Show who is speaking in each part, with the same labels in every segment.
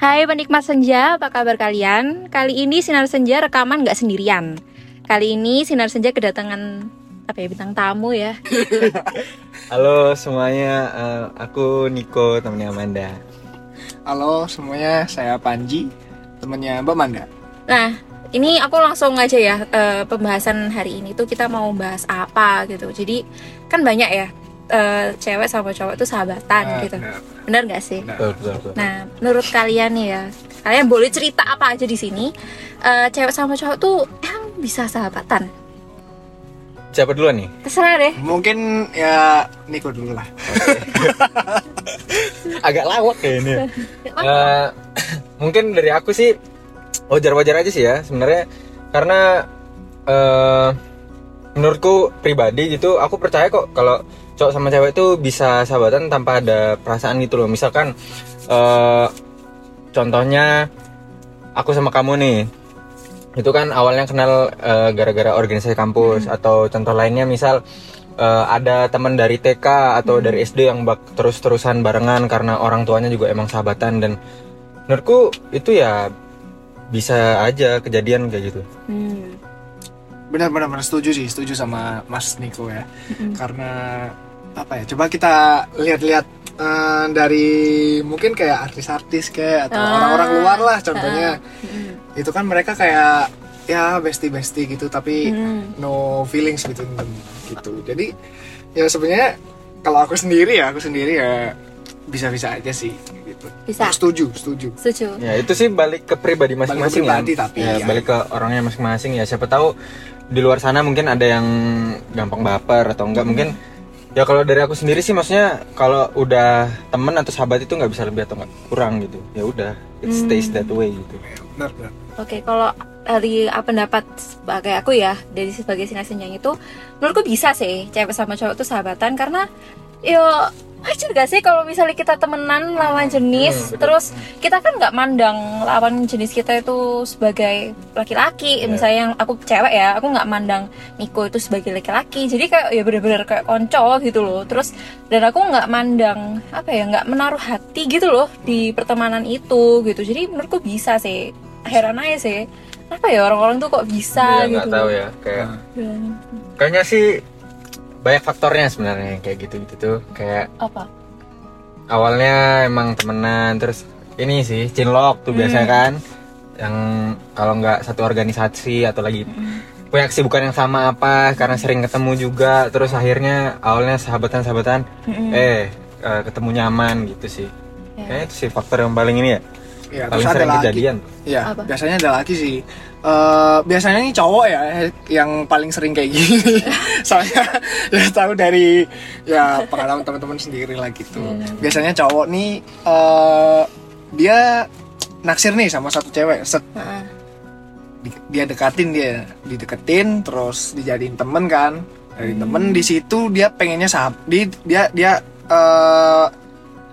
Speaker 1: Hai penikmat senja, apa kabar kalian? Kali ini Sinar Senja rekaman nggak sendirian. Kali ini Sinar Senja kedatangan apa ya bintang tamu ya.
Speaker 2: Halo semuanya, eh, aku Niko temennya Amanda.
Speaker 3: Halo semuanya, saya Panji, temennya Mbak Manda.
Speaker 1: Nah, ini aku langsung aja ya eh, pembahasan hari ini tuh kita mau bahas apa gitu. Jadi kan banyak ya eh, cewek sama cowok tuh sahabatan
Speaker 3: Nah,
Speaker 1: gitu.
Speaker 3: benar.
Speaker 1: Bener nggak sih?
Speaker 3: Benar.
Speaker 2: Betul, betul, betul.
Speaker 1: Nah, menurut kalian nih ya, kalian boleh cerita apa aja di sini? Eh, cewek sama cowok tuh emang bisa sahabatan?
Speaker 2: Siapa duluan nih?
Speaker 1: Terserah deh.
Speaker 3: Mungkin ya Niko dulu lah.
Speaker 2: Agak lawak ya ini. Eh, mungkin dari aku sih wajar-wajar aja sih ya sebenarnya karena eh menurutku pribadi gitu aku percaya kok kalau cowok sama cewek itu bisa sahabatan tanpa ada perasaan gitu loh misalkan eh contohnya aku sama kamu nih itu kan awalnya kenal eh, gara-gara organisasi kampus atau contoh lainnya misal eh, ada teman dari TK atau dari SD yang bak terus-terusan barengan karena orang tuanya juga emang sahabatan dan menurutku itu ya bisa aja kejadian kayak gitu.
Speaker 1: Hmm.
Speaker 3: Benar-benar benar, setuju sih, setuju sama Mas Niko ya. Karena apa ya? Coba kita lihat-lihat eh, dari mungkin kayak artis-artis kayak atau
Speaker 1: Ah.
Speaker 3: orang-orang luar lah contohnya.
Speaker 1: Hmm.
Speaker 3: Itu kan mereka kayak ya bestie-bestie gitu tapi
Speaker 1: Hmm.
Speaker 3: no feelings between them gitu. Jadi ya sebenarnya kalau aku sendiri ya, aku sendiri ya bisa-bisa aja sih gitu.
Speaker 1: Bisa.
Speaker 3: Setuju, setuju.
Speaker 1: Setuju.
Speaker 2: Ya itu sih balik ke pribadi masing-masing ya.
Speaker 3: pribadi tapi
Speaker 2: ya,
Speaker 3: ya.
Speaker 2: balik ke orangnya masing-masing ya. Siapa tahu di luar sana mungkin ada yang gampang baper atau enggak mungkin ya kalau dari aku sendiri sih maksudnya kalau udah temen atau sahabat itu nggak bisa lebih atau nggak kurang gitu. Ya udah it stays that way gitu.
Speaker 3: Benar, benar.
Speaker 1: Oke, kalau dari uh, pendapat sebagai aku ya, dari sebagai sinar senjang itu, menurutku bisa sih cewek sama cowok tuh sahabatan karena yo wajar gak sih kalau misalnya kita temenan lawan jenis,
Speaker 2: Hmm,
Speaker 1: terus kita kan nggak mandang lawan jenis kita itu sebagai laki-laki,
Speaker 2: Iya.
Speaker 1: misalnya yang aku cewek ya, aku nggak mandang Niko itu sebagai laki-laki, jadi kayak ya bener-bener kayak konco gitu loh, terus dan aku nggak mandang apa ya, nggak menaruh hati gitu loh di pertemanan itu gitu, jadi menurutku bisa sih. Heran aja sih. Apa ya orang-orang tuh kok bisa
Speaker 2: nggak
Speaker 1: gitu
Speaker 2: tahu ya kayak
Speaker 1: Ya.
Speaker 2: kayaknya sih banyak faktornya sebenarnya yang kayak gitu gitu tuh kayak
Speaker 1: apa
Speaker 2: awalnya emang temenan terus ini sih cinlok tuh biasa kan yang kalau nggak satu organisasi atau lagi punya kesibukan yang sama apa karena sering ketemu juga terus akhirnya awalnya sahabatan sahabatan eh eh, ketemu nyaman gitu sih
Speaker 1: Ya.
Speaker 2: kayaknya itu sih faktor yang paling ini ya
Speaker 3: Ya,
Speaker 2: paling sering
Speaker 3: lagi.
Speaker 2: kejadian
Speaker 1: Apa?
Speaker 3: biasanya ada lagi sih. Eh, biasanya ini cowok ya yang paling sering kayak gini. Soalnya ya tahu dari ya pengalaman teman-teman sendiri lah gitu. Biasanya cowok nih eh dia naksir nih sama satu cewek, set di- dia dekatin dia, dideketin terus dijadiin temen kan. Dari temen di situ dia pengennya sahab, di, dia dia eh,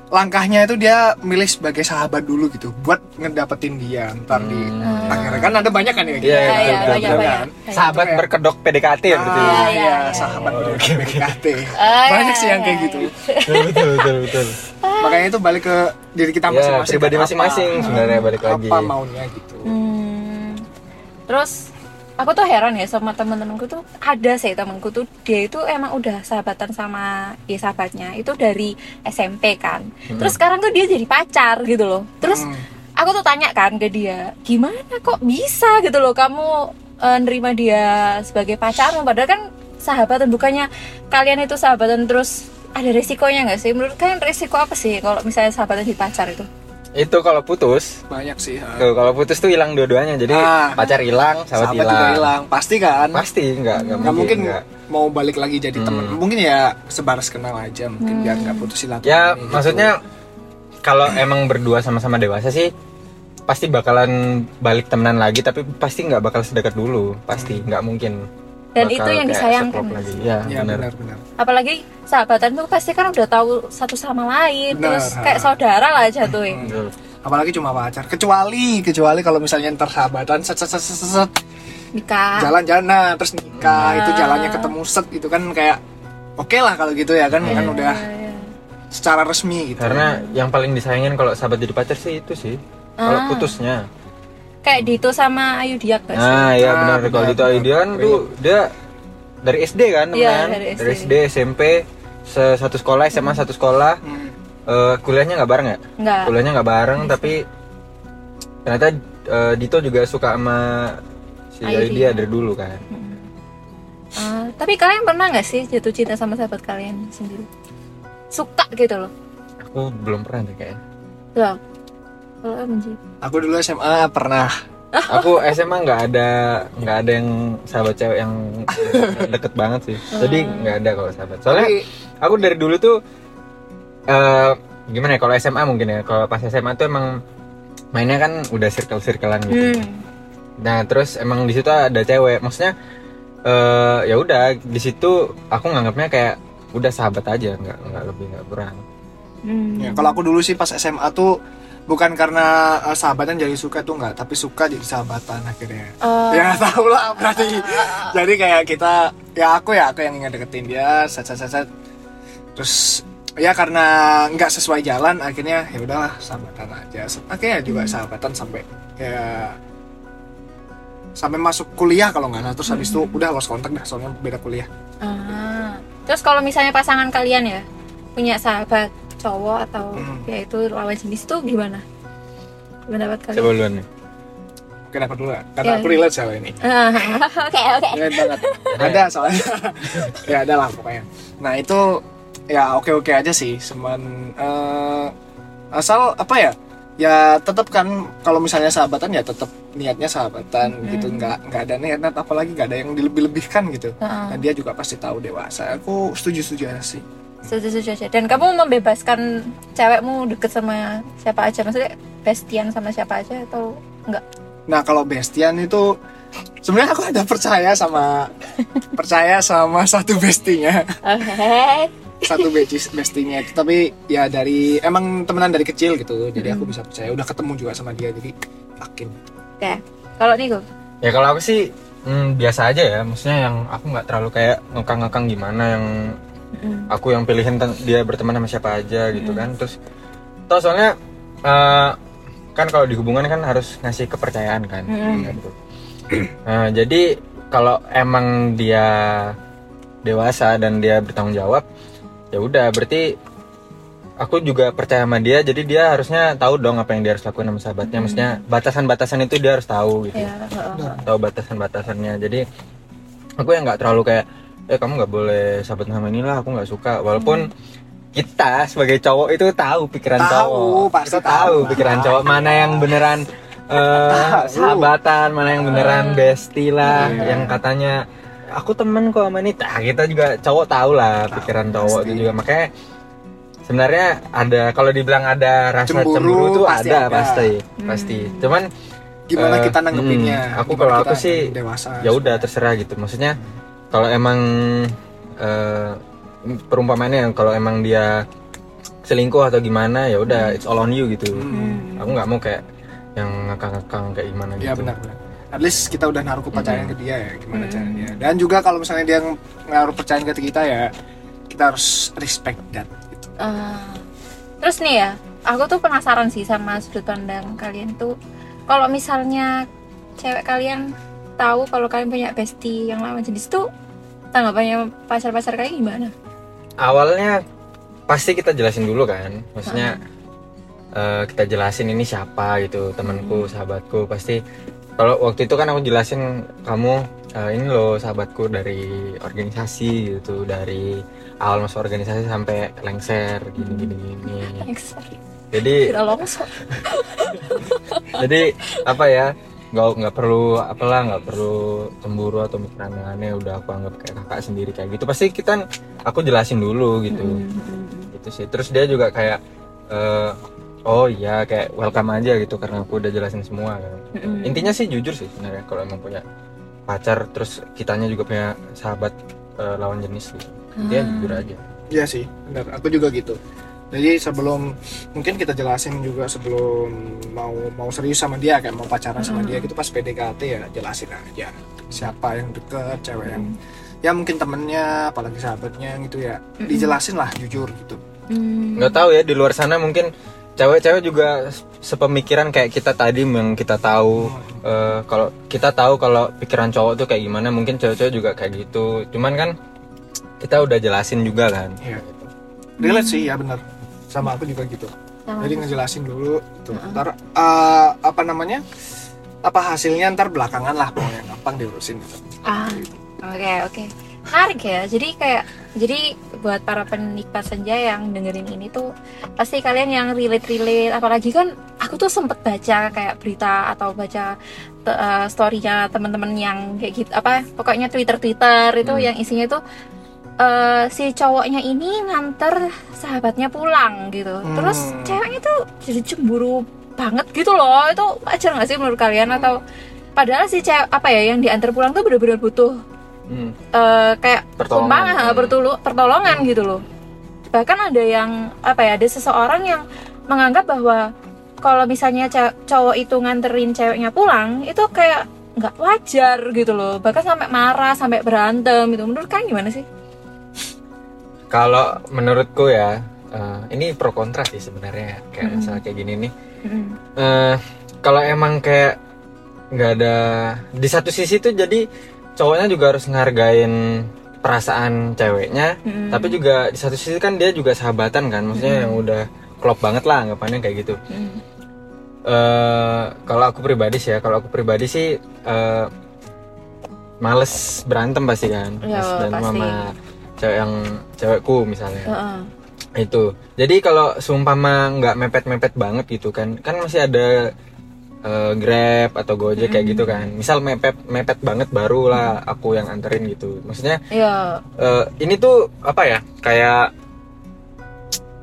Speaker 3: langkahnya itu dia milih sebagai sahabat dulu gitu buat ngedapetin dia ntar di
Speaker 2: Hmm.
Speaker 3: akhirnya kan ada banyak kan ya
Speaker 2: Iya,
Speaker 3: gitu.
Speaker 2: iya,
Speaker 1: Iya,
Speaker 2: betul,
Speaker 1: iya,
Speaker 2: betul,
Speaker 1: banyak,
Speaker 2: betul.
Speaker 1: banyak.
Speaker 3: kan?
Speaker 2: Sahabat berkedok PDKT
Speaker 3: Ah,
Speaker 1: Iya,
Speaker 3: iya,
Speaker 1: iya,
Speaker 3: sahabat
Speaker 2: iya.
Speaker 3: berkedok PDKT.
Speaker 1: Ah,
Speaker 3: banyak
Speaker 1: iya,
Speaker 3: sih yang
Speaker 1: iya,
Speaker 3: kayak
Speaker 1: iya.
Speaker 3: gitu
Speaker 2: betul betul betul, betul.
Speaker 3: makanya itu balik ke diri kita
Speaker 2: ya
Speaker 3: masing-masing
Speaker 2: pribadi
Speaker 3: kan,
Speaker 2: masing-masing sebenarnya balik lagi
Speaker 3: apa maunya gitu
Speaker 1: Hmm. terus aku tuh heran ya sama temen-temenku tuh ada sih temenku tuh dia itu emang udah sahabatan sama ya sahabatnya itu dari SMP kan. Terus sekarang tuh dia jadi pacar gitu loh. Terus
Speaker 3: Hmm.
Speaker 1: aku tuh tanya kan ke dia gimana kok bisa gitu loh kamu eh, nerima dia sebagai pacarmu? Padahal kan sahabatan bukannya kalian itu sahabatan terus ada resikonya nggak sih? Menurut kalian resiko apa sih kalau misalnya sahabatan di pacar itu
Speaker 2: itu kalau putus
Speaker 3: banyak sih ha.
Speaker 2: Tuh, kalau putus tuh hilang dua-duanya. Jadi
Speaker 3: Ah.
Speaker 2: pacar hilang, sahabat, hilang.
Speaker 3: hilang pasti kan
Speaker 2: Pasti enggak, enggak
Speaker 3: nggak mungkin
Speaker 2: enggak.
Speaker 3: mau balik lagi jadi teman
Speaker 2: Hmm.
Speaker 3: mungkin ya sebaras kenal aja mungkin biar nggak putus silaturahmi
Speaker 2: Ya,
Speaker 3: gitu.
Speaker 2: maksudnya kalau emang berdua sama-sama dewasa sih pasti bakalan balik temenan lagi tapi pasti nggak bakal sedekat dulu pasti nggak mungkin
Speaker 1: Dan itu yang disayangkan
Speaker 2: lagi. Ya,
Speaker 3: ya
Speaker 2: benar.
Speaker 3: benar-benar.
Speaker 1: Apalagi sahabatan tuh pasti kan udah tahu satu sama lain
Speaker 3: Benar.
Speaker 1: terus kayak saudara lah jatuhin
Speaker 3: apalagi cuma pacar kecuali kecuali kalau misalnya ntar sahabatan set set set set, set,
Speaker 1: nikah.
Speaker 3: Jalan-jalan nah, terus nikah
Speaker 1: Ah.
Speaker 3: itu jalannya ketemu set itu kan kayak oke lah kalau gitu ya kan kan udah
Speaker 1: Iya, iya.
Speaker 3: secara resmi gitu.
Speaker 2: Karena yang paling disayangin kalau sahabat jadi pacar sih itu sih. Kalau
Speaker 1: Ah.
Speaker 2: putusnya
Speaker 1: kayak Dito sama Ayu Diak gak sih?
Speaker 2: nah ya
Speaker 3: Ah,
Speaker 2: benar kalau
Speaker 3: benar,
Speaker 2: gitu
Speaker 3: benar.
Speaker 2: dia kan tuh dia dari SD kan
Speaker 1: Iya,
Speaker 2: temenan
Speaker 1: dari SD.
Speaker 2: dari SD SMP se- satu sekolah SMA satu sekolah
Speaker 3: Hmm.
Speaker 2: Eh, kuliahnya nggak bareng ya
Speaker 1: Enggak.
Speaker 2: kuliahnya nggak bareng tapi ternyata eh, Dito juga suka sama si
Speaker 1: Ayu
Speaker 2: dia
Speaker 1: Dia.
Speaker 2: dari dulu kan
Speaker 1: Ah, tapi kalian pernah nggak sih jatuh cinta sama sahabat kalian sendiri? Suka gitu loh.
Speaker 2: aku belum pernah deh kayaknya
Speaker 1: Loh. Kalau.
Speaker 3: Aku dulu SMA pernah.
Speaker 2: aku SMA nggak ada nggak ada yang sahabat cewek yang deket banget sih jadi nggak ada kalau sahabat soalnya
Speaker 3: Tapi-
Speaker 2: aku dari dulu tuh eh gimana ya kalau SMA mungkin ya kalau pas SMA tuh emang mainnya kan udah circle circlean gitu
Speaker 1: Hmm.
Speaker 2: nah terus emang di situ ada cewek maksudnya eh ya udah di situ aku nganggapnya kayak udah sahabat aja nggak nggak lebih nggak kurang
Speaker 1: Hmm.
Speaker 3: Ya, kalau aku dulu sih pas SMA tuh bukan karena uh, sahabatan jadi suka tuh nggak, tapi suka jadi sahabatan akhirnya.
Speaker 1: Oh.
Speaker 3: Ya tahu lah berarti. jadi kayak kita, ya aku ya aku yang ngedeketin dia, set set set, set. Terus ya karena nggak sesuai jalan akhirnya ya udahlah sahabatan aja. Akhirnya juga sahabatan sampai ya sampai masuk kuliah kalau nggak salah terus habis itu udah lost kontak dah soalnya beda kuliah.
Speaker 1: Ah. Terus kalau misalnya pasangan kalian ya punya sahabat cowok atau
Speaker 3: Hmm.
Speaker 1: ya itu lawan jenis tuh gimana? Pendapat kalian?
Speaker 2: coba duluan nih
Speaker 3: Oke dapat dulu karena
Speaker 1: Ya.
Speaker 3: aku relate sama ini.
Speaker 1: Ah, Oke oke.
Speaker 3: Relate banget. ada soalnya. ya ada lah pokoknya. Nah itu ya oke oke aja sih, cuman eh, asal apa ya? Ya tetap kan kalau misalnya sahabatan ya tetap niatnya sahabatan gitu, nggak nggak ada niat apalagi nggak ada yang dilebih-lebihkan gitu.
Speaker 1: Heeh.
Speaker 3: Dan dia juga pasti tahu dewasa. Aku setuju setuju aja sih.
Speaker 1: Setuju setuju aja. Dan kamu membebaskan cewekmu deket sama siapa aja? Maksudnya bestian sama siapa aja atau enggak?
Speaker 3: Nah kalau bestian itu sebenarnya aku ada percaya sama percaya sama satu bestinya.
Speaker 1: Oke.
Speaker 3: satu besties bestinya itu tapi ya dari emang temenan dari kecil gitu jadi aku bisa percaya udah ketemu juga sama dia jadi yakin
Speaker 1: Oke. Kalau Niko?
Speaker 2: ya kalau aku sih hmm, biasa aja ya maksudnya yang aku nggak terlalu kayak ngekang-ngekang gimana yang
Speaker 1: Mm.
Speaker 2: aku yang pilihin ten- dia berteman sama siapa aja gitu kan terus toh soalnya eh, kan kalau di hubungan kan harus ngasih kepercayaan kan
Speaker 1: Mm.
Speaker 2: gitu. Nah, jadi kalau emang dia dewasa dan dia bertanggung jawab ya udah berarti aku juga percaya sama dia jadi dia harusnya tahu dong apa yang dia harus lakukan sama sahabatnya maksudnya batasan-batasan itu dia harus tahu gitu
Speaker 1: Ya, heeh.
Speaker 2: tahu batasan-batasannya jadi aku yang nggak terlalu kayak eh kamu nggak boleh sahabat sama inilah aku nggak suka. Walaupun kita sebagai cowok itu tahu pikiran
Speaker 3: Tahu,
Speaker 2: cowok.
Speaker 3: Pasti
Speaker 2: kita tahu
Speaker 3: tahu.
Speaker 2: pikiran cowok. Mana yang beneran eh,
Speaker 3: Tahu.
Speaker 2: sahabatan mana yang beneran bestie lah.
Speaker 3: Iya.
Speaker 2: yang katanya aku temen kok sama ini. Nah, kita juga cowok tahu lah pikiran cowok
Speaker 3: pasti.
Speaker 2: itu juga. Makanya sebenarnya ada kalau dibilang ada rasa
Speaker 3: Cemburu,
Speaker 2: cemburu, tuh
Speaker 3: pasti
Speaker 2: ada,
Speaker 3: ada.
Speaker 2: pasti pasti. Cuman
Speaker 3: gimana
Speaker 2: Eh,
Speaker 3: kita nanggepinnya?
Speaker 2: hmm, aku kalau aku sih
Speaker 3: dewasa?
Speaker 2: ya udah terserah gitu. Maksudnya kalau emang eh, perumpamaannya yang kalau emang dia selingkuh atau gimana ya udah it's all on you gitu
Speaker 3: Hmm.
Speaker 2: aku nggak mau kayak yang ngekang-ngekang kayak gimana
Speaker 3: ya
Speaker 2: gitu
Speaker 3: benar benar at least kita udah naruh kepercayaan ke dia ya gimana caranya dan juga kalau misalnya dia ng- ngaruh percayaan ke kita ya kita harus respect that gitu.
Speaker 1: Ah. terus nih ya, aku tuh penasaran sih sama sudut pandang kalian tuh. Kalau misalnya cewek kalian tahu kalau kalian punya bestie yang lawan jenis tuh tanggapannya pacar-pacar kalian gimana?
Speaker 2: awalnya pasti kita jelasin dulu kan. Maksudnya eh, kita jelasin ini siapa gitu temanku sahabatku. Pasti kalau waktu itu kan aku jelasin kamu eh, ini loh sahabatku dari organisasi gitu dari awal masuk organisasi sampai lengser gini gini gini. Jadi
Speaker 1: Tidak longsor.
Speaker 2: jadi apa ya nggak nggak perlu apalah nggak perlu cemburu atau mikir aneh-aneh udah aku anggap kayak kakak sendiri kayak gitu pasti kita aku jelasin dulu gitu gitu sih terus dia juga kayak eh, oh iya kayak welcome aja gitu karena aku udah jelasin semua kan
Speaker 1: Mm-mm.
Speaker 2: intinya sih jujur sih sebenarnya kalau emang punya pacar terus kitanya juga punya sahabat eh, lawan jenis gitu dia
Speaker 1: Ah.
Speaker 2: jujur aja
Speaker 3: Iya sih, benar. Aku juga gitu. Jadi sebelum mungkin kita jelasin juga sebelum mau mau serius sama dia kayak mau pacaran sama dia gitu pas PDKT ya jelasin aja. Siapa yang deket, cewek yang ya mungkin temennya, apalagi sahabatnya gitu ya. Dijelasin lah jujur gitu.
Speaker 1: Hmm.
Speaker 2: nggak tahu ya di luar sana mungkin cewek-cewek juga sepemikiran kayak kita tadi yang kita tahu eh, kalau kita tahu kalau pikiran cowok tuh kayak gimana mungkin cewek-cewek juga kayak gitu. Cuman kan kita udah jelasin juga kan.
Speaker 3: Iya. Relate sih ya benar. Sama aku juga gitu.
Speaker 1: Sama
Speaker 3: Jadi ngejelasin dulu tuh. Ntar eh, apa namanya? Apa hasilnya ntar belakangan lah pokoknya gampang diurusin gitu.
Speaker 1: Ah, oke oke. Menarik ya. Jadi kayak jadi buat para penikmat senja yang dengerin ini tuh pasti kalian yang relate-relate apalagi kan aku tuh sempet baca kayak berita atau baca eh, story-nya teman-teman yang kayak gitu apa pokoknya Twitter-Twitter itu
Speaker 2: Hmm.
Speaker 1: yang isinya tuh eh, si cowoknya ini nganter sahabatnya pulang gitu. Terus
Speaker 3: Hmm.
Speaker 1: ceweknya tuh jadi cemburu banget gitu loh. Itu wajar nggak sih menurut kalian atau padahal si cewek apa ya yang diantar pulang tuh bener-bener butuh
Speaker 2: Hmm.
Speaker 1: eh, kayak
Speaker 2: Pertolongan. Hmm.
Speaker 1: pertulu- pertolongan gitu loh. Bahkan ada yang apa ya, ada seseorang yang menganggap bahwa kalau misalnya cowok itu nganterin ceweknya pulang, itu kayak nggak wajar gitu loh. Bahkan sampai marah, sampai berantem gitu. Menurut kalian gimana sih?
Speaker 2: Kalau menurutku ya eh, ini pro kontra sih sebenarnya kayak
Speaker 1: Mm-mm.
Speaker 2: masalah kayak gini nih
Speaker 1: Mm.
Speaker 2: Eh, kalau emang kayak nggak ada di satu sisi tuh jadi cowoknya juga harus ngargain perasaan ceweknya
Speaker 1: Mm.
Speaker 2: tapi juga di satu sisi kan dia juga sahabatan kan maksudnya yang udah klop banget lah anggapannya kayak gitu
Speaker 1: Mm.
Speaker 2: eh kalau aku pribadi sih ya kalau aku pribadi sih eh, males berantem pasti kan
Speaker 1: Ya,
Speaker 2: Pas dan
Speaker 1: pasti.
Speaker 2: sama cewek yang cewekku misalnya.
Speaker 1: Heeh.
Speaker 2: itu. Jadi kalau seumpama nggak mepet-mepet banget gitu kan kan masih ada eh, grab atau gojek kayak gitu kan. Misal mepet mepet banget baru lah aku yang anterin gitu. Maksudnya
Speaker 1: Iya.
Speaker 2: eh, ini tuh apa ya kayak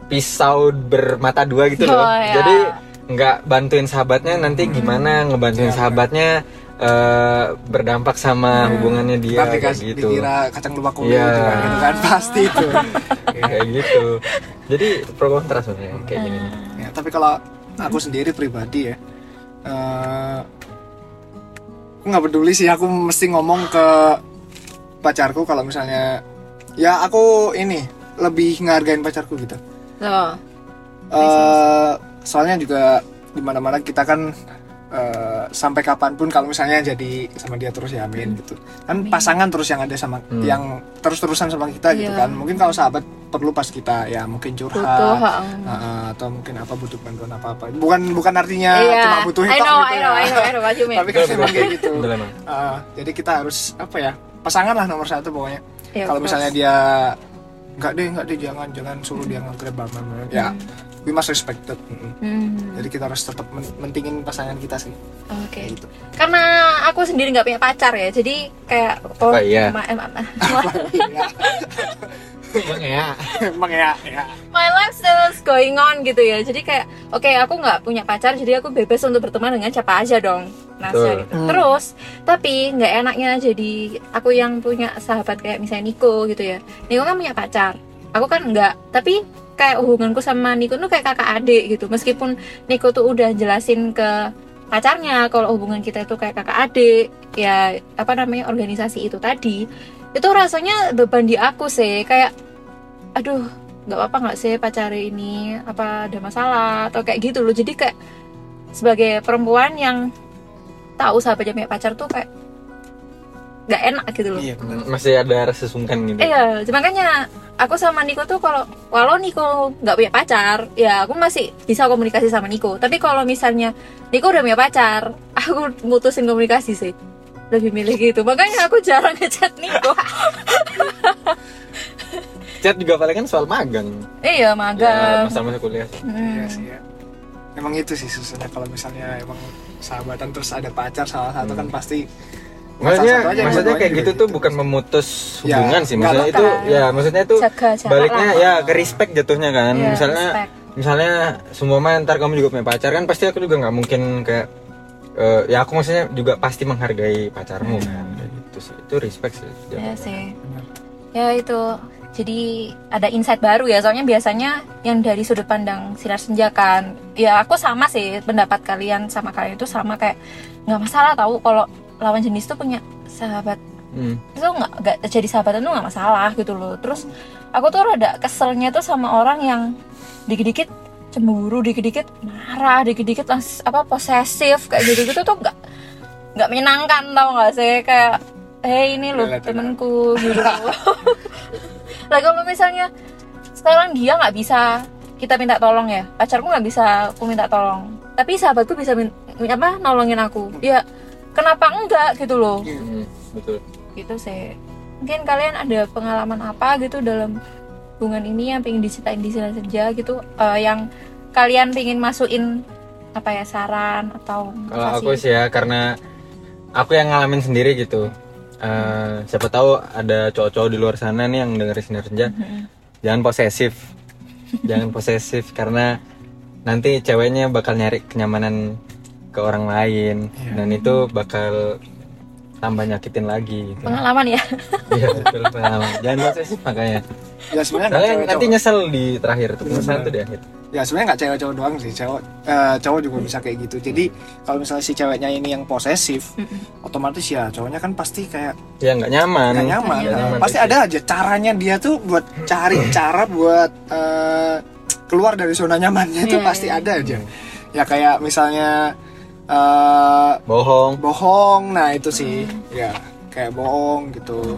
Speaker 2: pisau bermata dua gitu loh.
Speaker 1: Oh, ya.
Speaker 2: jadi nggak bantuin sahabatnya nanti gimana ngebantuin
Speaker 3: Iya,
Speaker 2: sahabatnya eh, berdampak sama hubungannya dia
Speaker 3: Ntar
Speaker 2: kayak
Speaker 3: dikasih
Speaker 2: gitu
Speaker 3: dikira kacang lupa kulit
Speaker 2: Iya.
Speaker 3: gitu kan, gitu kan pasti itu.
Speaker 2: kayak gitu jadi pro kontra sebenarnya kayak gini
Speaker 3: Ya, tapi kalau aku sendiri pribadi ya, eh, aku nggak peduli sih. Aku mesti ngomong ke pacarku kalau misalnya, ya aku ini lebih ngehargain pacarku gitu.
Speaker 1: Tuh.
Speaker 3: Eh, soalnya juga di mana-mana kita kan eh, sampai kapan pun kalau misalnya jadi sama dia terus ya amin gitu kan
Speaker 1: Amin.
Speaker 3: pasangan terus yang ada sama
Speaker 2: Hmm.
Speaker 3: yang terus-terusan sama kita gitu
Speaker 1: Iya.
Speaker 3: kan mungkin kalau sahabat perlu pas kita ya mungkin
Speaker 1: Butuh.
Speaker 3: curhat
Speaker 1: heeh.
Speaker 3: Nah, atau mungkin apa butuh bantuan apa apa bukan bukan artinya
Speaker 1: Iya.
Speaker 3: cuma butuh
Speaker 1: I
Speaker 3: hitam
Speaker 1: know,
Speaker 3: gitu
Speaker 1: I
Speaker 3: ya
Speaker 1: know, I know, I know what you mean.
Speaker 3: tapi kan memang kayak gitu. Uh, jadi kita harus apa ya pasangan lah nomor satu pokoknya
Speaker 1: Iya,
Speaker 3: kalau misalnya dia nggak deh nggak deh jangan jangan suruh dia ngegrab ya we must respect that.
Speaker 1: Hmm.
Speaker 3: jadi kita harus tetap men- mentingin pasangan kita sih
Speaker 1: Oke.
Speaker 3: gitu
Speaker 1: Karena aku sendiri nggak punya pacar ya, jadi kayak oh,
Speaker 2: Oh, iya.
Speaker 1: ma- ma- ma-
Speaker 2: Emang ya
Speaker 3: emang ya ya
Speaker 1: my life still is going on gitu ya. Jadi kayak oke aku nggak punya pacar, jadi aku bebas untuk berteman dengan siapa aja dong. Nasya
Speaker 2: Betul.
Speaker 1: gitu.
Speaker 3: Hmm.
Speaker 1: Terus tapi nggak enaknya jadi aku yang punya sahabat kayak misalnya Niko gitu ya. Niko kan punya pacar, aku kan nggak. Tapi kayak hubunganku sama Niko tuh kayak kakak adik gitu. Meskipun Niko tuh udah jelasin ke pacarnya kalau hubungan kita itu kayak kakak adik ya apa namanya organisasi itu tadi itu rasanya beban di aku sih. Kayak aduh nggak apa nggak sih pacar ini apa ada masalah? Atau kayak gitu loh. Jadi kayak sebagai perempuan yang tahu sahabatnya punya pacar tuh kayak nggak enak gitu loh
Speaker 3: iya
Speaker 2: masih ada rasa sungkan gitu
Speaker 1: Iya, makanya aku sama Niko tuh kalau walau Niko nggak punya pacar, ya aku masih bisa komunikasi sama Niko. Tapi kalau misalnya Niko udah punya pacar, aku mutusin komunikasi sih. Lebih milih gitu. Makanya aku jarang ngechat Niko.
Speaker 2: chat juga paling kan soal magang
Speaker 1: iya,
Speaker 2: ya
Speaker 1: magang.
Speaker 2: masa-masa kuliah
Speaker 3: Iya
Speaker 1: Hmm.
Speaker 3: sih ya. Emang itu sih susahnya kalau misalnya emang sahabatan terus ada pacar salah satu kan pasti
Speaker 2: Maksudnya,
Speaker 3: aja,
Speaker 2: maksudnya kayak
Speaker 3: juga
Speaker 2: gitu tuh bukan memutus
Speaker 3: Ya,
Speaker 2: hubungan sih.
Speaker 3: nggak
Speaker 2: Maksudnya itu
Speaker 1: bukan.
Speaker 2: ya maksudnya itu
Speaker 1: Jaga
Speaker 2: baliknya
Speaker 1: lah.
Speaker 2: ya ke respect jatuhnya kan.
Speaker 1: Iya,
Speaker 2: misalnya
Speaker 1: respect.
Speaker 2: misalnya semua mah ntar kamu juga punya pacar kan pasti aku juga nggak mungkin kayak eh, ya aku maksudnya juga pasti menghargai pacarmu kan. Kayak gitu sih. Itu respect sih.
Speaker 1: Ya sih. Ya itu. Jadi ada insight baru ya. Soalnya biasanya yang dari sudut pandang sinar senja kan. Ya aku sama sih pendapat kalian sama kalian itu sama kayak nggak masalah tahu kalau lawan jenis tuh punya sahabat.
Speaker 2: Hmm.
Speaker 1: itu nggak nggak jadi sahabatan tuh nggak masalah gitu loh. Terus aku tuh rada keselnya tuh sama orang yang dikit-dikit cemburu dikit-dikit marah dikit-dikit langsung apa posesif kayak gitu-gitu tuh nggak nggak menyenangkan tau nggak sih? Kayak eh ini loh temenku gitu lah kalau misalnya sekarang dia nggak bisa kita minta tolong ya pacarku nggak bisa aku minta tolong. Tapi sahabatku bisa min- apa nolongin aku. Ya kenapa enggak gitu loh
Speaker 2: Hmm, betul
Speaker 1: gitu sih mungkin kalian ada pengalaman apa gitu dalam hubungan ini yang pengen diceritain di sini saja gitu eh, yang kalian pengen masukin apa ya saran atau
Speaker 2: Kalau aku sih ya karena aku yang ngalamin sendiri gitu. Eh, siapa tahu ada cowok-cowok di luar sana nih yang dengerin sinar senja. Jangan posesif. Jangan posesif karena nanti ceweknya bakal nyari kenyamanan ke orang lain dan itu bakal tambah nyakitin lagi gitu.
Speaker 1: pengalaman ya
Speaker 2: Iya betul pengalaman. Jangan posesif makanya.
Speaker 3: ya sebenarnya
Speaker 2: Soalnya
Speaker 3: cewek
Speaker 2: nanti
Speaker 3: cowok
Speaker 2: nyesel di terakhir tuh penyesalan tuh di akhir.
Speaker 3: ya sebenarnya nggak cewek cowok doang sih cowok eh, cowok juga bisa kayak gitu jadi kalau misalnya si ceweknya ini yang posesif otomatis ya cowoknya kan pasti kayak
Speaker 2: Ya nggak nyaman.
Speaker 3: nggak nyaman,
Speaker 1: Nggak
Speaker 2: nyaman,
Speaker 3: pasti
Speaker 2: pasti.
Speaker 3: ada aja caranya dia tuh buat cari cara buat eh, keluar dari zona nyamannya itu
Speaker 1: Iya,
Speaker 3: pasti
Speaker 1: iya.
Speaker 3: ada aja ya kayak misalnya eh,
Speaker 2: Bohong.
Speaker 3: bohong. Nah itu sih. Ya kayak bohong gitu.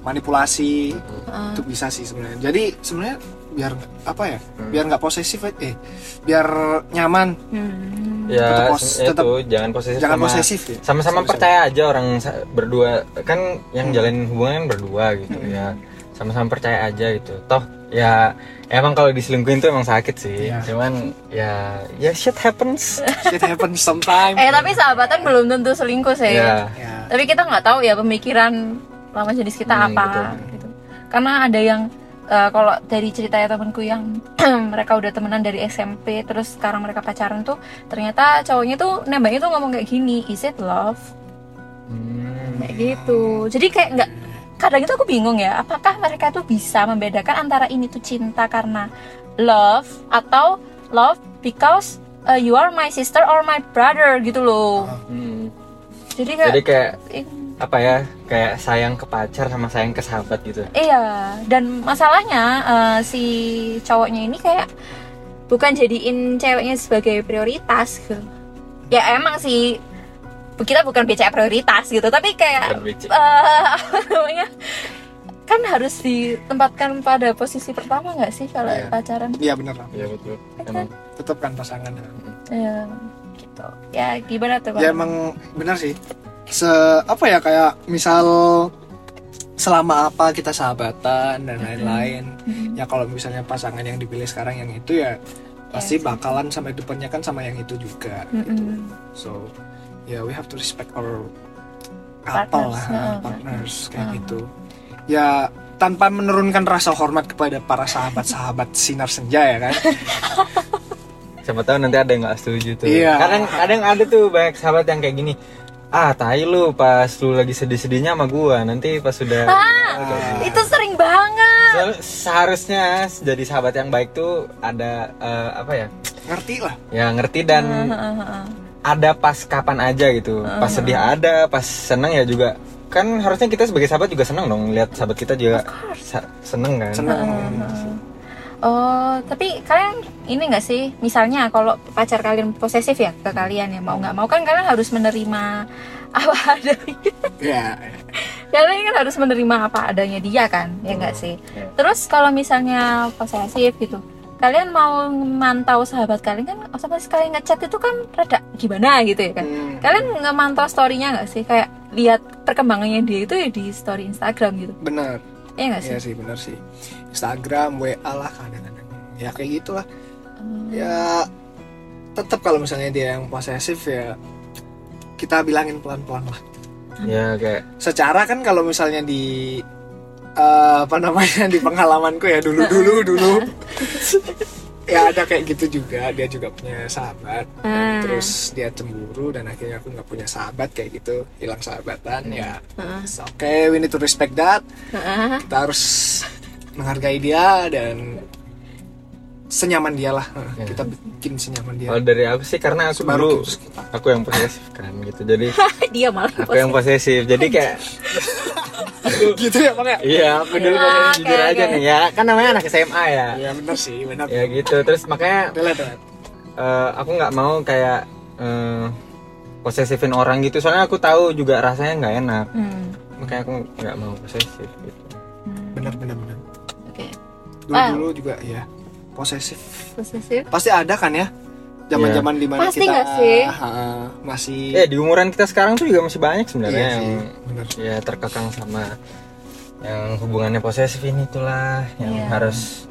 Speaker 3: Manipulasi.
Speaker 1: Ah.
Speaker 3: itu bisa sih sebenarnya. Jadi sebenarnya biar apa ya? Biar nggak posesif aja- eh biar nyaman.
Speaker 1: Hmm.
Speaker 2: Ya,
Speaker 3: pos-
Speaker 2: se-
Speaker 3: tetep-
Speaker 2: itu jangan posesif
Speaker 3: jangan
Speaker 2: sama
Speaker 3: posesif ya.
Speaker 2: sama-sama percaya aja orang berdua. Kan yang jalanin hubungan kan berdua gitu ya. Sama-sama percaya aja gitu. Toh ya emang kalau diselingkuhin tuh emang sakit sih.
Speaker 3: Iya.
Speaker 2: cuman ya ya shit happens.
Speaker 3: Shit happens sometime
Speaker 1: eh tapi sahabatan belum tentu selingkuh sih.
Speaker 2: Ya.
Speaker 3: Ya.
Speaker 1: Tapi kita nggak tahu ya pemikiran lawan jenis kita
Speaker 2: Hmm,
Speaker 1: apa
Speaker 2: betul.
Speaker 1: gitu. Karena ada yang eh, kalau dari ceritanya temanku yang mereka udah temenan dari SMP terus sekarang mereka pacaran tuh ternyata cowoknya tuh nembaknya tuh ngomong kayak gini is it love?
Speaker 2: Hmm,
Speaker 1: kayak gitu. Jadi kayak nggak kadang itu aku bingung ya apakah mereka tuh bisa membedakan antara ini tuh cinta karena love atau love because uh, you are my sister or my brother gitu loh
Speaker 2: hmm.
Speaker 1: jadi kayak
Speaker 2: jadi kayak
Speaker 1: eh,
Speaker 2: apa ya kayak sayang ke pacar sama sayang ke sahabat gitu
Speaker 1: Iya, dan masalahnya eh, si cowoknya ini kayak bukan jadiin ceweknya sebagai prioritas gitu. Ya emang sih kita bukan BCA prioritas gitu, tapi kayak namanya? Kan harus ditempatkan pada posisi pertama nggak sih kalau
Speaker 3: Iya.
Speaker 1: pacaran?
Speaker 3: iya bener lah
Speaker 2: ya betul emang
Speaker 3: tetap kan pasangan
Speaker 1: Ya, gitu. Ya gimana tuh? Bang?
Speaker 3: ya emang benar sih se apa ya kayak misal selama apa kita sahabatan dan lain-lain
Speaker 1: Mm-mm.
Speaker 3: ya kalau misalnya pasangan yang dipilih sekarang yang itu ya pasti
Speaker 1: Yes.
Speaker 3: bakalan sampai depannya kan sama yang itu juga
Speaker 1: Mm-mm.
Speaker 3: so ya we have to respect our
Speaker 1: Partners,
Speaker 3: couple lah
Speaker 1: heeh.
Speaker 3: partners kayak
Speaker 1: Heeh.
Speaker 3: gitu ya tanpa menurunkan rasa hormat kepada para sahabat-sahabat sinar senja ya kan
Speaker 2: siapa tahu nanti ada yang nggak setuju tuh
Speaker 3: Iya.
Speaker 2: kadang kadang ada tuh banyak sahabat yang kayak gini ah tai lu pas lu lagi sedih-sedihnya sama gua nanti pas sudah
Speaker 3: Ah.
Speaker 1: Itu sering banget.
Speaker 2: Se- seharusnya jadi sahabat yang baik tuh ada eh, apa ya
Speaker 3: ngerti lah
Speaker 2: ya ngerti dan
Speaker 1: Heeh.
Speaker 2: Ada pas kapan aja gitu. Pas sedih ada pas seneng ya juga. Kan harusnya kita sebagai sahabat juga seneng dong lihat sahabat kita juga sa- seneng kan?
Speaker 3: Seneng.
Speaker 1: Oh, tapi kalian ini nggak sih, misalnya kalau pacar kalian posesif ya ke kalian ya mau nggak mau kan kalian harus menerima apa adanya.
Speaker 3: ya
Speaker 1: kalian kan harus menerima apa adanya dia kan, ya nggak sih.
Speaker 2: Iya.
Speaker 1: Terus kalau misalnya posesif gitu, kalian mau mantau sahabat kalian kan otomatis kalian ngechat itu kan rada gimana gitu ya kan.
Speaker 3: Hmm,
Speaker 1: Kalian ngemantau storynya nggak sih, kayak lihat perkembangannya dia itu ya di story Instagram gitu,
Speaker 3: bener
Speaker 1: ya nggak sih?
Speaker 3: Iya sih? bener sih. Instagram WA lah kadang-kadang. Ya kayak gitulah.
Speaker 1: Hmm.
Speaker 3: ya tetap kalau misalnya dia yang posesif ya kita bilangin pelan-pelan lah.
Speaker 2: Ya kayak
Speaker 3: secara kan kalau misalnya di eh, apa namanya di pengalamanku ya dulu dulu dulu. Ya ada kayak gitu juga. Dia juga punya sahabat.
Speaker 1: Hmm.
Speaker 3: terus dia cemburu dan akhirnya aku nggak punya sahabat kayak gitu. Hilang sahabatan ya.
Speaker 1: Heeh.
Speaker 3: oke okay, we need to respect that.
Speaker 1: Heeh.
Speaker 3: kita harus menghargai dia dan senyaman dia lah.
Speaker 2: Ya.
Speaker 3: kita bikin senyaman dia.
Speaker 2: Kalau dari aku sih karena aku
Speaker 3: Baru
Speaker 2: dulu aku yang posesif kan gitu. Jadi
Speaker 1: dia malah
Speaker 2: aku yang posesif. Jadi kayak
Speaker 3: gitu ya bang ya
Speaker 2: Iya, aku dulu
Speaker 1: Ah,
Speaker 2: posesif jujur
Speaker 1: oke,
Speaker 2: aja nih ya. Kan namanya anak SMA ya.
Speaker 3: iya benar sih benar
Speaker 2: Ya gitu. Terus makanya
Speaker 3: Relate, relate.
Speaker 2: eh, aku nggak mau kayak eh, posesifin orang gitu. Soalnya aku tahu juga rasanya nggak enak.
Speaker 1: Hmm.
Speaker 2: Makanya aku nggak mau posesif gitu.
Speaker 1: Hmm.
Speaker 3: benar benar benar
Speaker 1: Oke.
Speaker 3: dulu
Speaker 1: Ah.
Speaker 3: dulu juga ya posesif
Speaker 1: Posesif.
Speaker 3: pasti ada kan ya zaman zaman di mana
Speaker 1: Pasti
Speaker 3: kita
Speaker 1: nggak sih?
Speaker 3: ah, masih
Speaker 2: Ya di umuran kita sekarang tuh juga masih banyak sebenarnya
Speaker 3: Iya
Speaker 2: yang ya terkekang sama yang hubungannya posesif ini itulah yang
Speaker 1: Iya.
Speaker 2: harus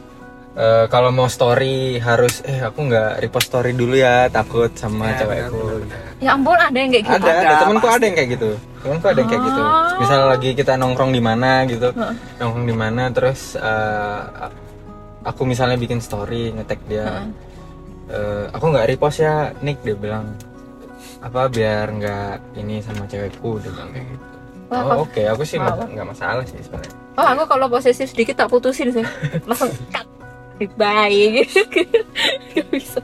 Speaker 2: eh, kalau mau story harus eh aku nggak repost story dulu ya takut sama
Speaker 3: Ya,
Speaker 2: cewekku
Speaker 3: benar, benar, benar.
Speaker 1: Ya ampun ada yang kayak gitu.
Speaker 2: ada, ada,
Speaker 3: Ada,
Speaker 2: temenku
Speaker 3: pasti.
Speaker 2: ada yang kayak gitu temenku ada yang kayak gitu
Speaker 1: Oh.
Speaker 2: misal lagi kita nongkrong di mana gitu nongkrong di mana terus eh, aku misalnya bikin story ngetek dia eh, aku nggak repost ya Nick. Dia bilang apa biar nggak ini sama cewekku dia bilang kayak gitu. Oh, oke. Aku sih nggak masalah sih sebenarnya.
Speaker 1: Oh aku kalau posesif sedikit tak putusin sih. Langsung cut. Bye. Gitu Gak bisa.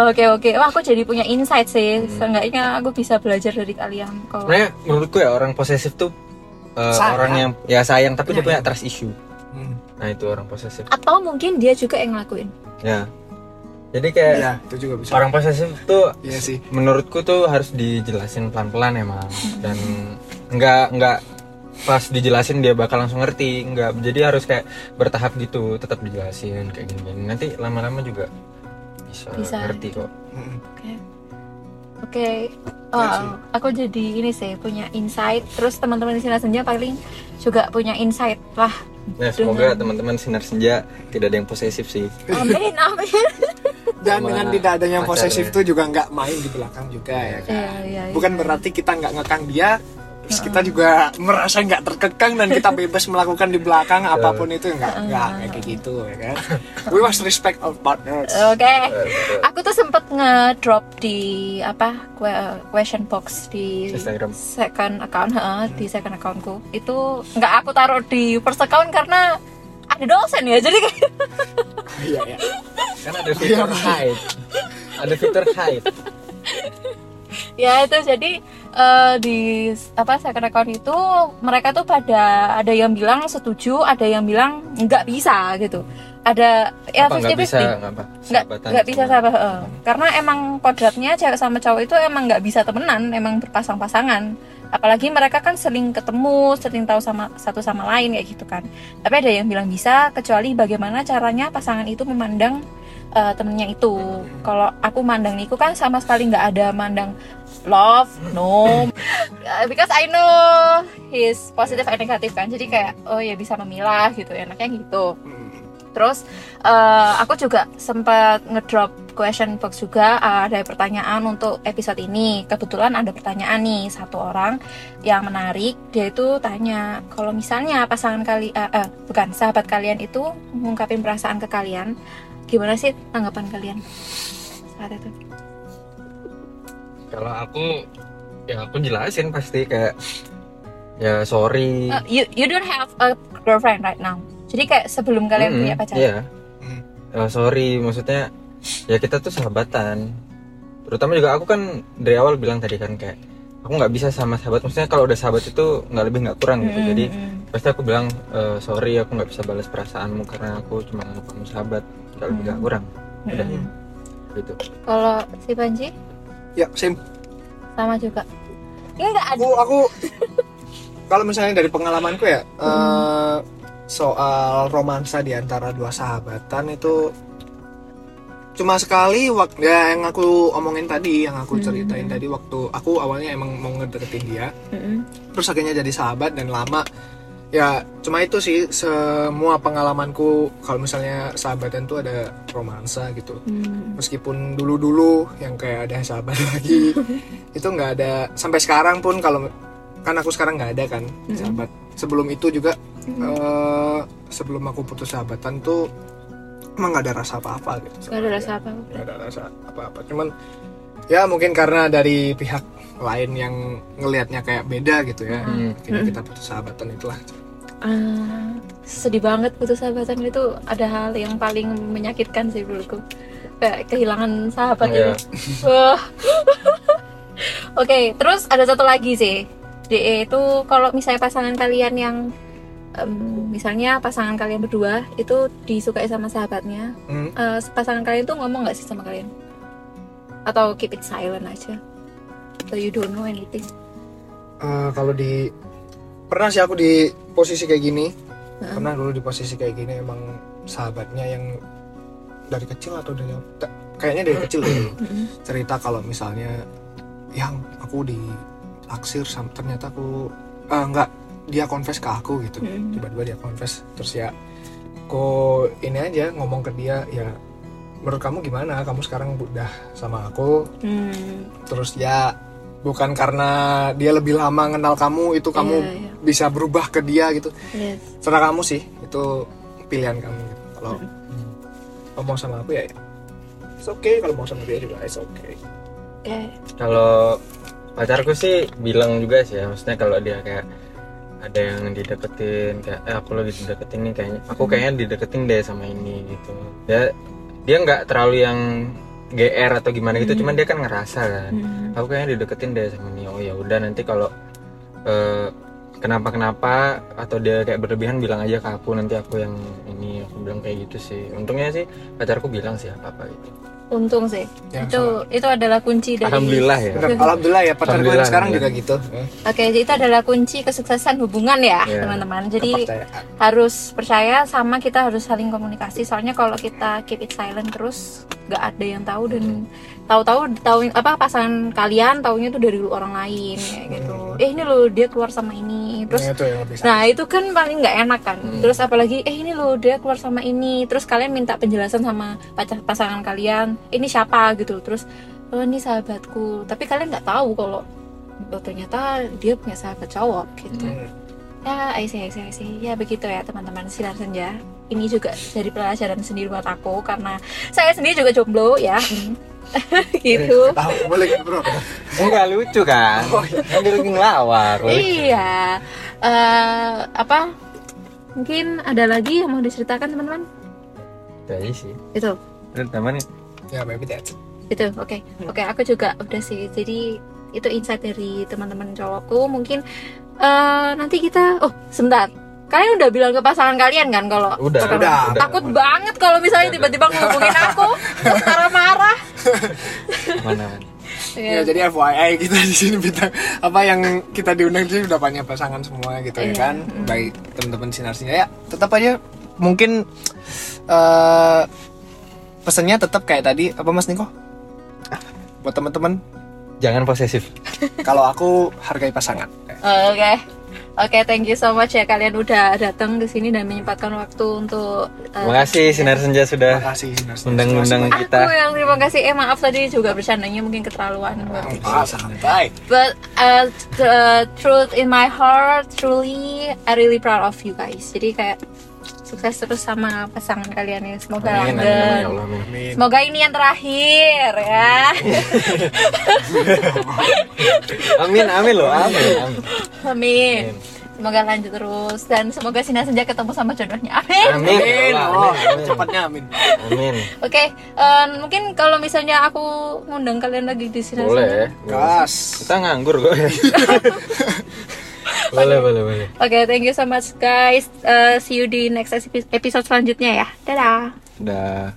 Speaker 1: Oke oke. Wah aku jadi punya insight sih. Seenggaknya aku bisa belajar dari kalian Kalau
Speaker 2: menurutku ya orang posesif tuh
Speaker 3: Sayang.
Speaker 2: orang yang ya sayang tapi dia
Speaker 3: Iya,
Speaker 2: punya trust issue.
Speaker 3: Hmm.
Speaker 2: nah itu orang posesif.
Speaker 1: Atau mungkin dia juga yang ngelakuin.
Speaker 2: Ya jadi kayak
Speaker 3: Iya, itu juga bisa.
Speaker 2: orang posesif tuh
Speaker 3: iya sih.
Speaker 2: menurutku tuh harus dijelasin pelan-pelan emang. Dan nggak nggak pas dijelasin dia bakal langsung ngerti. Nggak jadi harus kayak bertahap gitu tetap dijelasin kayak gini, nanti lama-lama juga bisa,
Speaker 1: Bisa.
Speaker 2: ngerti kok.
Speaker 1: Oke. Oke Oh,
Speaker 3: Iya
Speaker 1: aku jadi ini sih punya insight. Terus teman-teman di sini senja paling juga punya insight lah
Speaker 2: ya semoga teman-teman sinar senja tidak ada yang posesif sih.
Speaker 1: Amin amin
Speaker 3: dan dengan tidak adanya posesif
Speaker 2: ya.
Speaker 3: tuh juga nggak main di belakang juga ya kan
Speaker 1: Iya, iya, iya.
Speaker 3: bukan berarti kita nggak ngekang dia terus kita juga merasa nggak terkekang dan kita bebas melakukan di belakang apa pun itu nggak nggak kayak gitu ya kan we must respect our partners
Speaker 1: Oke, aku tuh sempet ngedrop di apa que- question box di
Speaker 2: Instagram.
Speaker 1: second account, heeh, di second accountku. Itu nggak aku taruh di first account karena ada dosen ya, jadi kayak
Speaker 3: iya ya
Speaker 2: kan ada fitur hide. Ada fitur hide.
Speaker 1: Ya itu jadi eh, di apa second account itu mereka tuh pada ada yang bilang setuju, ada yang bilang nggak bisa gitu. Ada ya
Speaker 2: apa nggak
Speaker 1: 50-50.
Speaker 2: bisa nggak
Speaker 1: nggak bisa
Speaker 2: sama-
Speaker 1: sahabat heeh. karena emang kodratnya cewek sama cowok itu emang nggak bisa temenan emang berpasang-pasangan apalagi mereka kan sering ketemu sering tahu sama satu sama lain kayak gitu kan. Tapi ada yang bilang bisa kecuali bagaimana caranya pasangan itu memandang eh, temennya itu. Kalau aku mandang Niku kan sama sekali nggak ada mandang love no. Uh, because I know his positive and negatif kan. Jadi kayak oh ya bisa memilah gitu enaknya gitu Terus eh, aku juga sempat ngedrop question box juga eh, ada pertanyaan untuk episode ini. Kebetulan ada pertanyaan nih satu orang yang menarik. Dia itu tanya kalau misalnya pasangan kali eh, eh, bukan sahabat kalian itu mengungkapin perasaan ke kalian, gimana sih tanggapan kalian saat itu?
Speaker 2: kalau aku ya aku jelasin pasti kayak ya sorry
Speaker 1: Eh, you you don't have a girlfriend right now. Jadi kayak sebelum kalian
Speaker 2: Mm-mm,
Speaker 1: punya pacar.
Speaker 2: Iya.
Speaker 3: Hmm.
Speaker 2: Eh, sorry, maksudnya ya kita tuh sahabatan. Terutama juga aku kan dari awal bilang tadi kan kayak aku nggak bisa sama sahabat. Maksudnya kalau udah sahabat itu nggak lebih nggak kurang gitu.
Speaker 1: Mm-mm,
Speaker 2: Jadi
Speaker 1: mm-mm.
Speaker 2: pasti aku bilang "Eh, sorry aku nggak bisa balas perasaanmu karena aku cuma anggap kamu sahabat. Nggak lebih nggak kurang. Udah
Speaker 1: Mm-mm.
Speaker 2: gitu.
Speaker 1: Kalau si Panji
Speaker 3: ya same
Speaker 1: sama juga. Enggak ada.
Speaker 3: aku aku kalau misalnya dari pengalamanku ya eh, soal romansa di antara dua sahabatan itu cuma sekali waktu ya yang aku omongin tadi yang aku ceritain tadi waktu aku awalnya emang mau ngedeketin dia.
Speaker 1: Mm-mm.
Speaker 3: terus akhirnya jadi sahabat dan lama. Ya cuma itu sih semua pengalamanku kalau misalnya sahabatan tuh ada romansa gitu.
Speaker 1: Hmm.
Speaker 3: meskipun dulu-dulu yang kayak ada sahabat lagi itu nggak ada. Sampai sekarang pun kalau kan aku sekarang nggak ada kan sahabat. Sebelum itu juga eh, sebelum aku putus sahabatan tuh emang nggak ada rasa apa-apa gitu
Speaker 1: Gak ada rasa apa
Speaker 3: nggak ada rasa apa-apa. Cuman ya mungkin karena dari pihak lain yang ngelihatnya kayak beda gitu ya.
Speaker 2: Hmm.
Speaker 3: akhirnya kita putus sahabatan itulah.
Speaker 1: Ah, sedih banget putus sahabatan itu ada hal yang paling menyakitkan sih menurutku. Kayak kehilangan sahabat
Speaker 2: Iya.
Speaker 1: ini Wah. oke terus ada satu lagi sih. DE itu kalau misalnya pasangan kalian yang em, misalnya pasangan kalian berdua itu disukai sama sahabatnya
Speaker 3: Hmm.
Speaker 1: eh, pasangan kalian tuh ngomong nggak sih sama kalian? Atau keep it silent aja? Atau you don't know anything?
Speaker 3: Eh, kalau di pernah sih aku di posisi kayak gini.
Speaker 1: Heeh.
Speaker 3: pernah dulu di posisi kayak gini emang sahabatnya yang dari kecil atau dari kayaknya dari kecil deh.
Speaker 1: Mm-mm.
Speaker 3: cerita kalau misalnya yang aku di taksir sam- ternyata aku eh, enggak dia confess ke aku gitu
Speaker 1: Mm.
Speaker 3: tiba-tiba dia confess terus ya aku ini aja ngomong ke dia ya menurut kamu gimana kamu sekarang udah sama aku
Speaker 1: Hmm,
Speaker 3: terus ya bukan karena dia lebih lama kenal kamu itu kamu
Speaker 1: Iya, iya.
Speaker 3: bisa berubah ke dia gitu
Speaker 1: yes.
Speaker 3: serah kamu sih itu pilihan kamu gitu. kalau ngomong sama aku ya it's okay kalau mau sama dia juga it's okay
Speaker 1: Oke.
Speaker 2: kalau pacarku sih bilang juga sih ya maksudnya kalau dia kayak ada yang dideketin kayak eh, aku lagi dideketin nih kayaknya. Aku kayaknya dideketin deh sama ini gitu. Dia dia nggak terlalu yang gr atau gimana gitu cuman dia kan ngerasa kan.
Speaker 1: Hmm.
Speaker 2: aku kayaknya dideketin deh sama ini oh ya udah nanti kalau eh, kenapa kenapa atau dia kayak berlebihan bilang aja ke aku nanti aku yang ini aku bilang kayak gitu sih untungnya sih pacarku bilang sih apa apa gitu
Speaker 1: untung sih
Speaker 3: Ya,
Speaker 1: itu itu adalah kunci dari
Speaker 2: alhamdulillah ya
Speaker 3: alhamdulillah ya pacar gue sekarang juga gitu Eh,
Speaker 1: Oke, jadi itu adalah kunci kesuksesan hubungan ya,
Speaker 2: Iya.
Speaker 1: teman-teman. Jadi
Speaker 3: kepercayaan.
Speaker 1: harus percaya sama kita harus saling komunikasi. Soalnya kalau kita keep it silent terus, nggak ada yang tahu dan tahu-tahu tahu apa pasangan kalian taunya itu dari orang lain kayak gitu. Eh ini loh dia keluar sama ini. Terus
Speaker 3: Ini itu
Speaker 1: Nah itu kan paling nggak enak kan. Terus apalagi eh ini loh dia keluar sama ini. Terus kalian minta penjelasan sama pacar pasangan kalian. Ini siapa gitu. Terus oh ini sahabatku. Tapi kalian nggak tahu kalau oh, ternyata dia punya sahabat cowok gitu.
Speaker 3: Hmm.
Speaker 1: Ya, I see, I see, I see. Ya begitu ya teman-teman sinar senja. Ini juga jadi pelajaran sendiri buat aku karena saya sendiri juga jomblo ya. gitu.
Speaker 3: tahu boleh bro
Speaker 2: enggak lucu kan kan dia lagi ngelawak
Speaker 1: Iya. Eh apa? Mungkin ada lagi yang mau diceritakan teman-teman?
Speaker 2: Itu aja sih
Speaker 1: Itu.
Speaker 2: Teman
Speaker 3: ya maybe that's it.
Speaker 1: Itu. Oke. Oke, aku juga udah sih. Jadi itu insight dari teman-teman cowokku. Mungkin eh nanti kita oh, sebentar. Kalian udah bilang ke pasangan kalian kan kalau
Speaker 2: udah
Speaker 1: kalau-
Speaker 3: Udah.
Speaker 1: takut banget kalau misalnya tiba-tiba ngehubungin aku terus marah-marah.
Speaker 2: mana
Speaker 3: Ya jadi FYI kita di sini bintang apa yang kita diundang di sini udah banyak pasangan semua gitu ya
Speaker 1: Iya.
Speaker 3: kan. Baik teman-teman sinarsinya ya tetap aja mungkin eh pesannya tetap kayak tadi apa Mas Niko? Buat teman-teman
Speaker 2: jangan posesif
Speaker 3: kalau aku hargai pasangan.
Speaker 1: Oke. Oke, thank you so much ya kalian udah datang ke sini dan menyempatkan waktu untuk eh,
Speaker 2: terima kasih sinar senja sudah
Speaker 3: Terima kasih sinarsinya.
Speaker 2: undang-undang
Speaker 1: Aku
Speaker 2: kita
Speaker 1: yang terima kasih. Eh maaf tadi juga bercandanya mungkin keterlaluan.
Speaker 3: Ah, santai.
Speaker 1: But uh, the truth in my heart, truly, I really proud of you guys. Jadi kayak sukses terus sama pasangan kalian ya. Semoga
Speaker 2: amin amin amin
Speaker 1: langgeng.
Speaker 2: ya Allah amin
Speaker 3: Amin.
Speaker 1: Semoga ini yang terakhir ya.
Speaker 2: amin amin loh amin amin
Speaker 1: Amin. Semoga lanjut terus dan semoga Sina Senja ketemu sama jodohnya. Amin.
Speaker 2: amin
Speaker 3: Amin. Oh,
Speaker 2: amin, amin.
Speaker 3: cepatnya amin.
Speaker 2: amin
Speaker 1: Oke, em, mungkin kalau misalnya aku ngundang kalian lagi di Sina Senja.
Speaker 2: boleh
Speaker 3: Gas.
Speaker 2: kita nganggur kok boleh boleh boleh
Speaker 1: Oke, thank you so much guys. Uh, see you di next episode selanjutnya ya. Dadah.
Speaker 2: udah